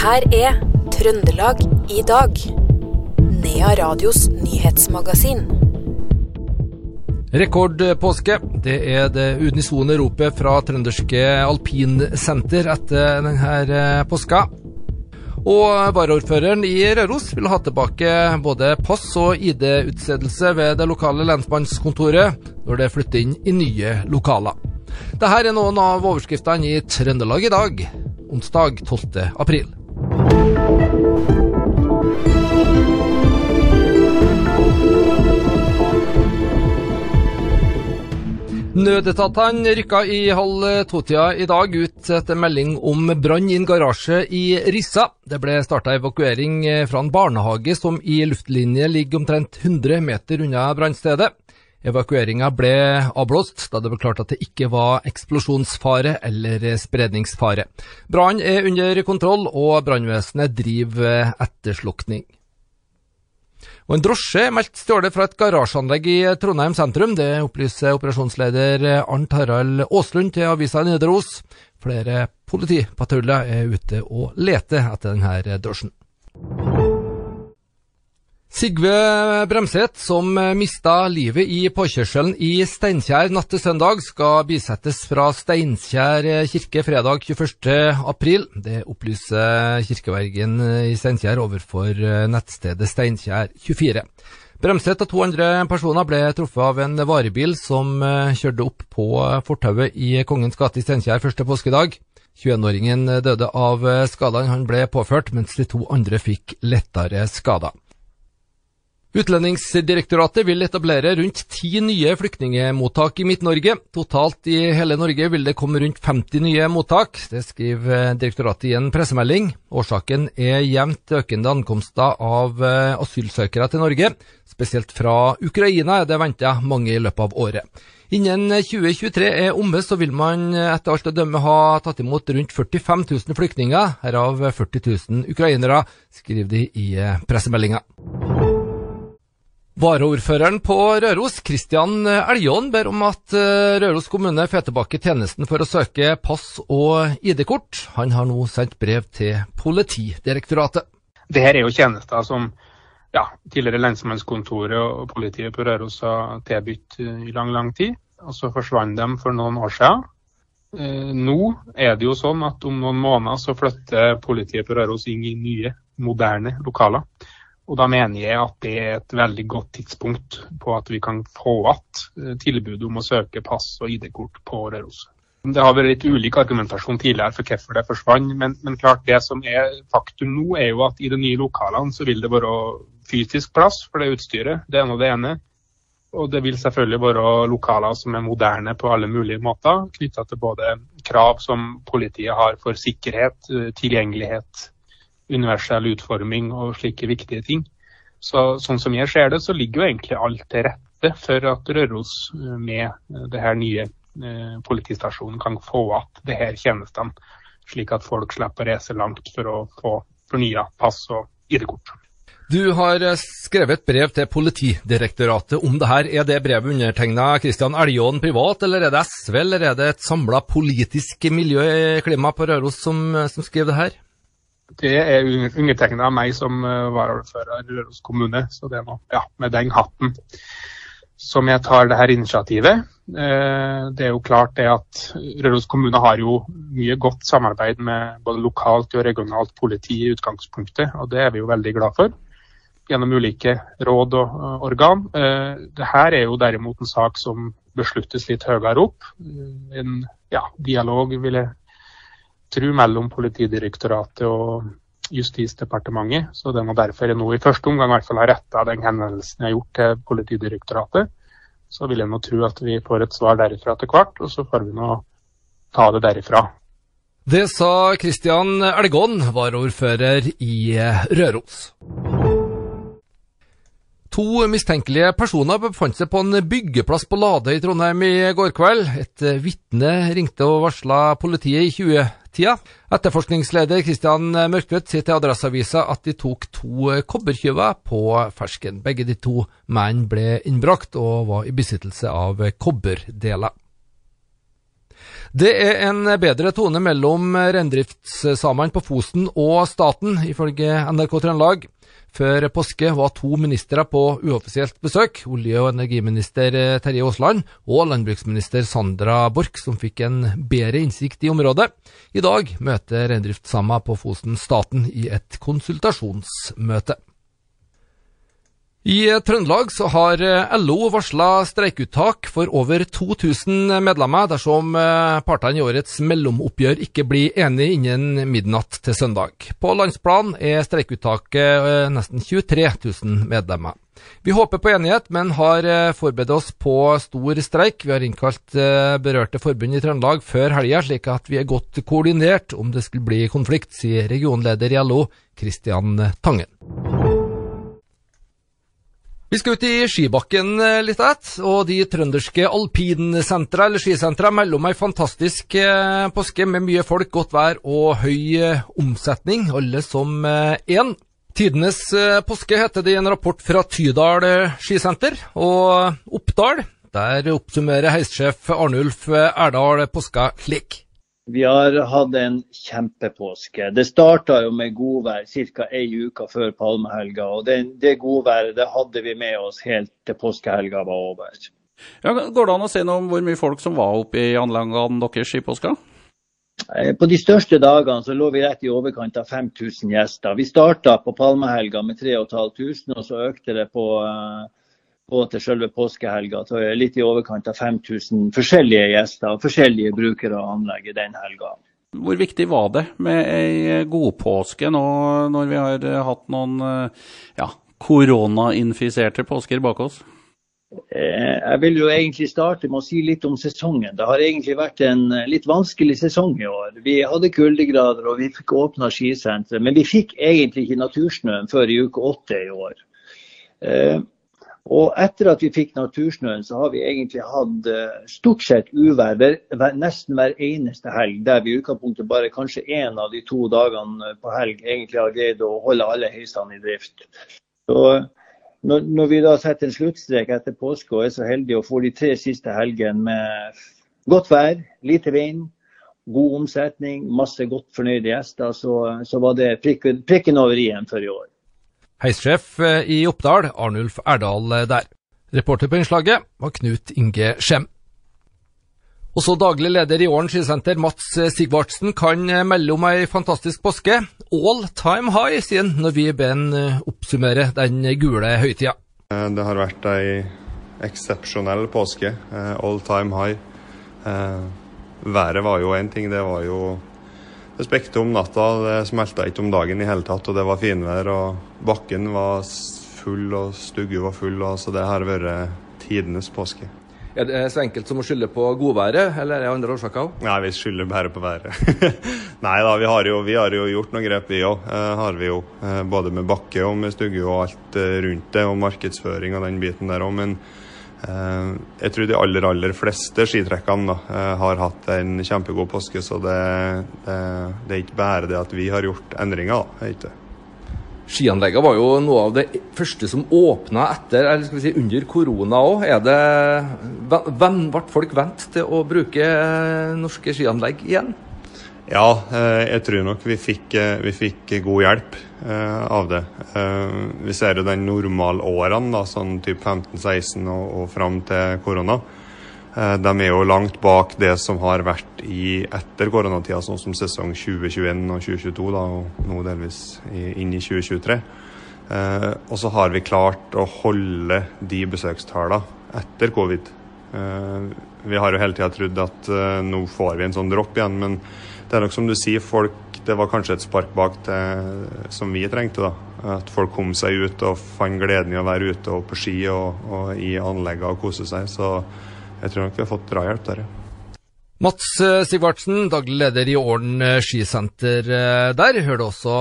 her er Trøndelag i dag. Nea Radios nyhetsmagasin. Rekordpåske. Det er det unisone ropet fra trønderske alpinsenter etter denne påska. Og varaordføreren i Røros vil ha tilbake både pass og ID-utstedelse ved det lokale lensmannskontoret når det flytter inn i nye lokaler. Dette er noen av overskriftene i Trøndelag i dag, onsdag 12. april. Nødetatene rykka i halv to-tida i dag ut etter melding om brann i en garasje i Rissa. Det ble starta evakuering fra en barnehage som i luftlinje ligger omtrent 100 meter unna brannstedet. Evakueringa ble avblåst da det ble klart at det ikke var eksplosjonsfare eller spredningsfare. Brannen er under kontroll, og brannvesenet driver etterslukning. Og En drosje er meldt stjålet fra et garasjeanlegg i Trondheim sentrum. Det opplyser operasjonsleder Arnt Harald Aaslund til avisa Nidaros. Flere politipatruljer er ute og leter etter denne drosjen. Sigve Bremseth, som mista livet i påkjørselen i Steinkjer natt til søndag, skal bisettes fra Steinkjer kirke fredag 21. april. Det opplyser kirkevergen i Steinkjer overfor nettstedet Steinkjer24. Bremseth og to andre personer ble truffet av en varebil som kjørte opp på fortauet i Kongens gate i Steinkjer første påskedag. 21-åringen døde av skadene han ble påført, mens de to andre fikk lettere skader. Utlendingsdirektoratet vil etablere rundt ti nye flyktningemottak i Midt-Norge. Totalt i hele Norge vil det komme rundt 50 nye mottak. Det skriver direktoratet i en pressemelding. Årsaken er jevnt økende ankomster av asylsøkere til Norge. Spesielt fra Ukraina er det venta mange i løpet av året. Innen 2023 er omme, så vil man etter alt å dømme ha tatt imot rundt 45 000 flyktninger, herav 40 000 ukrainere, skriver de i pressemeldinga. Varaordføreren på Røros, Kristian Eljon, ber om at Røros kommune får tilbake tjenesten for å søke pass og ID-kort. Han har nå sendt brev til Politidirektoratet. Dette er jo tjenester som ja, tidligere lensmannskontoret og politiet på Røros har tilbudt i lang, lang tid. Og så forsvant de for noen år siden. Nå er det jo sånn at om noen måneder så flytter politiet på Røros inn i nye, moderne lokaler. Og da mener jeg at det er et veldig godt tidspunkt på at vi kan få igjen tilbud om å søke pass og ID-kort på Røros. Det har vært litt ulik argumentasjon tidligere for hvorfor det forsvant, men, men, klart det som er faktum nå, er jo at i de nye lokalene så vil det være fysisk plass for det utstyret. Det er nå det ene. Og det vil selvfølgelig være lokaler som er moderne på alle mulige måter, knytta til både krav som politiet har for sikkerhet, tilgjengelighet, universell utforming og slike viktige ting. Så, sånn som jeg ser det, så ligger jo egentlig alt til rette for at Røros med det her nye eh, politistasjonen kan få igjen det her tjenestene, slik at folk slipper å reise langt for å få fornya pass og ID-kort. Du har skrevet brev til Politidirektoratet om det her. Er det brevet undertegna Kristian Eljon privat, eller er det SV, eller er det et samla politisk miljø i klima på Røros som, som skriver det her? Det er undertegna av meg som varaordfører i Røros kommune, så det er nå ja, med den hatten som jeg tar det her initiativet. Det er jo klart det at Røros kommune har jo mye godt samarbeid med både lokalt og regionalt politi i utgangspunktet, og det er vi jo veldig glad for. Gjennom ulike råd og organ. Dette er jo derimot en sak som besluttes litt høyere opp. En ja, dialog, vil jeg tro, mellom Politidirektoratet og Justisdepartementet. Så det må derfor jeg nå i første omgang i hvert fall ha retta den henvendelsen jeg har gjort til Politidirektoratet. Så vil jeg nå tro at vi får et svar derifra til hvert, og så får vi nå ta det derifra. Det sa Kristian Elgon, varaordfører i Røros. To mistenkelige personer befant seg på en byggeplass på Lade i Trondheim i går kveld. Et vitne ringte og varsla politiet i 20-tida. Etterforskningsleder Kristian Mørkvedt sier til Adresseavisa at de tok to kobbertyver på fersken. Begge de to mennene ble innbrakt og var i besittelse av kobberdeler. Det er en bedre tone mellom reindriftssamene på Fosen og staten, ifølge NRK Trøndelag. Før påske var to ministre på uoffisielt besøk, olje- og energiminister Terje Aasland og landbruksminister Sandra Borch, som fikk en bedre innsikt i området. I dag møter reindriftssamer på Fosen staten i et konsultasjonsmøte. I Trøndelag så har eh, LO varsla streikeuttak for over 2000 medlemmer dersom eh, partene i årets mellomoppgjør ikke blir enige innen midnatt til søndag. På landsplan er streikeuttaket eh, nesten 23 000 medlemmer. Vi håper på enighet, men har forberedt oss på stor streik. Vi har innkalt berørte forbund i Trøndelag før helga, slik at vi er godt koordinert om det skulle bli konflikt, sier regionleder i LO, Kristian Tangen. Vi skal ut i skibakken eh, litt ett, og de trønderske alpinsentra eller skisentra melder om ei fantastisk eh, påske med mye folk, godt vær og høy eh, omsetning, alle som én. Tidenes påske heter det i en rapport fra Tydal skisenter, og Oppdal, der oppsummerer heissjef Arnulf Erdal påska slik. Vi har hatt en kjempepåske. Det starta jo med godvær ca. ei uke før palmehelga. og Det, det godværet det hadde vi med oss helt til påskehelga var over. Ja, går det an å si noe om hvor mye folk som var oppe i anleggene deres i påska? Eh, på de største dagene så lå vi rett i overkant av 5000 gjester. Vi starta på palmehelga med 3500, og så økte det på uh, på til selve påskehelga. Så er litt i overkant av 5000 forskjellige gjester og forskjellige brukere av anlegget den helga. Hvor viktig var det med ei godpåske nå når vi har hatt noen ja, koronainfiserte påsker bak oss? Eh, jeg vil jo egentlig starte med å si litt om sesongen. Det har egentlig vært en litt vanskelig sesong i år. Vi hadde kuldegrader og vi fikk åpna skisenteret, men vi fikk egentlig ikke natursnøen før i uke åtte i år. Eh, og etter at vi fikk natursnøen, så har vi egentlig hatt uh, stort sett uvær nesten hver eneste helg. Der vi i utgangspunktet bare kanskje én av de to dagene på helg egentlig har greid å holde alle heisene i drift. Så når, når, vi da setter en sluttstrek etter påske og er så heldige å få de tre siste helgene med godt vær, lite vind, god omsetning, masse godt fornøyde gjester, så, så var det prikken, prikken over i-en for i år. Heissjef eh, i Oppdal, Arnulf Erdal eh, der. Reporter på innslaget var Knut Inge Skjem. Også daglig leder i Åren skisenter, Mats eh, Sigvartsen, kan melde om ei fantastisk påske. All time high, sier han når vi ber han oppsummere den gule høytida. Det har vært ei eksepsjonell påske. All time high. Været var jo én ting, det var jo det spekte om natta, det smelta ikke om dagen i hele tatt. Og det var finvær, og bakken var full, og stugget var full. Og, så det har vært tidenes påske. Er det så enkelt som å skylde på godværet, eller er det andre årsaker òg? Nei, vi skylder bare på været. Nei da, vi har, jo, vi har, jo, gjort noen grep, vi òg. Eh, har vi jo. Eh, både med bakke og med stugge og alt eh, rundt det, og markedsføring og den biten der òg. Men jeg tror de aller, aller fleste skitrekkene eh, har hatt en kjempegod påske, så det, det, det, er ikke bare det at vi har gjort endringer. da, Skianleggene var jo noe av det første som åpna etter, eller skal vi si under korona òg. Ble folk vant til å bruke norske skianlegg igjen? Ja, eh, jeg tror nok vi fikk, eh, vi fikk god hjelp eh, av det. Vi ser jo den normalårene, da, sånn type 15-16 og, og fram til korona. De er jo langt bak det som har vært i etter koronatida, sånn som sesong 2021 og 2022, da, og nå delvis inn i 2023. Og så har vi klart å holde de besøkstallene etter covid. Vi har jo hele tida trodd at nå får vi en sånn dropp igjen, men det er nok som du sier, folk Det var kanskje et spark bak til, som vi trengte. da. At folk kom seg ut og fant gleden i å være ute og på ski og, og i anleggene og kose seg. Så jeg tror nok vi har fått drahjelp der, ja. Mats eh, Sigvartsen, daglig leder i Åren eh, skisenter der. Hører du også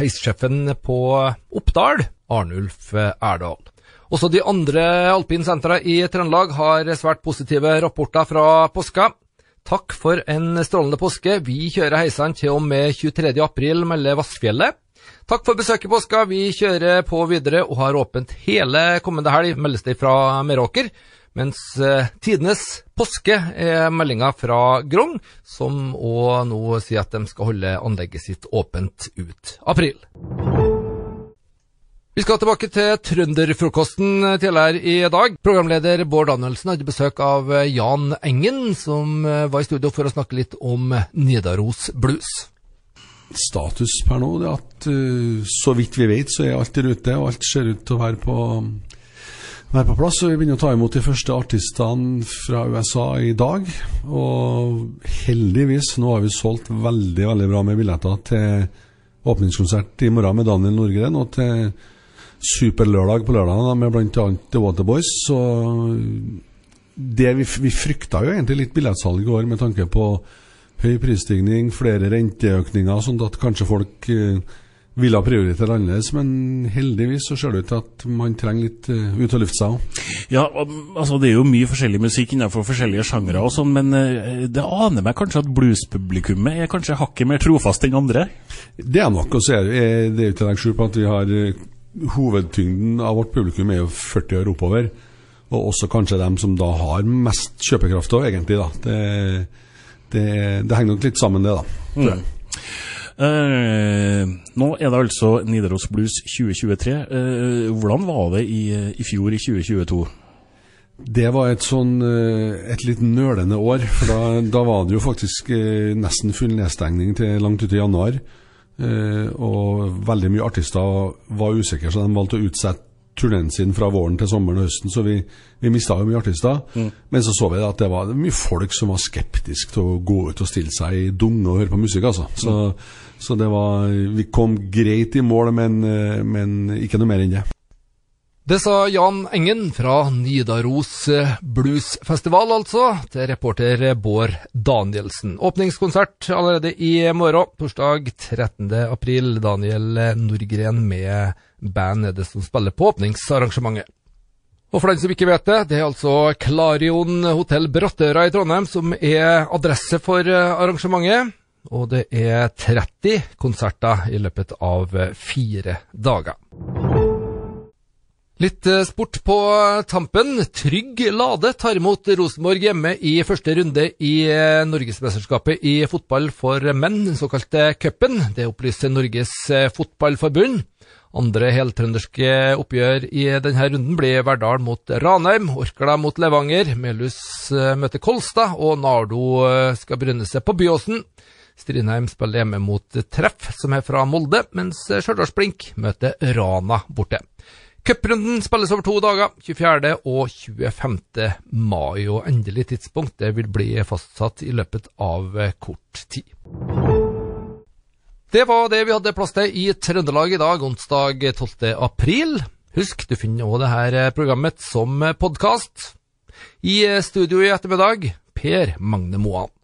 heissjefen på Oppdal, Arnulf Erdal. Også de andre alpinsentrene i Trøndelag har svært positive rapporter fra påska. Takk for en strålende påske. Vi kjører heisene til og med 23. april, melder Vassfjellet. Takk for besøket, påska. Vi kjører på videre og har åpent hele kommende helg, meldes det fra Meråker. Mens eh, tidenes påske er meldinga fra Grong, som òg nå sier at de skal holde anlegget sitt åpent ut april. Vi skal tilbake til trønderfrokosten tidligere i dag. Programleder Bård Danielsen hadde besøk av Jan Engen, som var i studio for å snakke litt om Nidaros blues. Status per nå er at uh, så vidt vi vet, så er alt i rute, og alt ser ut til å være på, være på plass. Og vi begynner å ta imot de første artistene fra USA i dag. Og heldigvis, nå har vi solgt veldig, veldig bra med billetter til åpningskonsert i morgen med Daniel Norgren. og til superlørdag på lørdag med bl.a. The Waterboys. Så det vi, vi frykta jo egentlig litt billettsalg i år med tanke på høy prisstigning, flere renteøkninger, sånn at kanskje folk eh, ville ha prioritert annerledes, men heldigvis så ser det ut til at man trenger litt uh, ut og lufte seg òg. Ja, altså det er jo mye forskjellig musikk innenfor forskjellige sjangre og sånn, men uh, det aner meg kanskje at bluespublikummet er kanskje hakket mer trofast enn andre? Det er nok å se. Det er jo ikke legge skjul på at vi har hovedtyngden av vårt publikum er jo 40 år oppover. Og også kanskje dem som da har mest kjøpekraft òg, egentlig. da. Det, det, det, henger nok litt sammen, det, da. Uh, nå er det altså Nidaros Blues 2023. Uh, hvordan var det i, i, fjor, i 2022? Det var et sånn et litt nølende år. For da, da var det jo faktisk nesten full nedstengning til langt ute i januar. Uh, og veldig mye artister var usikre, så de valgte å utsette turneen sin fra våren til sommeren og høsten. Så vi, vi mista jo mye artister. Mm. Men så så vi at det var mye folk som var skeptiske til å gå ut og stille seg i dunge og høre på musikk. altså. Så, mm. så det var Vi kom greit i mål, men, eh, men ikke noe mer enn det. Det sa Jan Engen fra Nidaros Bluesfestival, altså, til reporter Bård Danielsen. Åpningskonsert allerede i morgen, torsdag 13. april. Daniel Norgren med band er det som spiller på åpningsarrangementet. Og for den som ikke vet det, det er altså Klarion hotell Brattøra i Trondheim som er adresse for arrangementet. Og det er 30 konserter i løpet av fire dager. Litt eh, sport på tampen. Trygg Lade tar imot Rosenborg hjemme i første runde i eh, Norgesmesterskapet i fotball for menn, den såkalte cupen. Det opplyser Norges eh, Fotballforbund. Andre heltrønderske oppgjør i denne runden blir Verdal mot Ranheim, Orkla mot Levanger, Melhus møter Kolstad, og Nardo skal bryne seg på Byåsen. Strindheim spiller hjemme mot Treff, som er fra Molde, mens Stjørdals Blink møter Rana borte. Cuprunden spilles over to dager, 24. og 25. mai, og endelig tidspunkt det vil bli fastsatt i løpet av kort tid. Det var det vi hadde plass til i Trøndelag i dag, onsdag 12. april. Husk, du finner også dette programmet som podkast. I studio i ettermiddag, Per Magne Moan.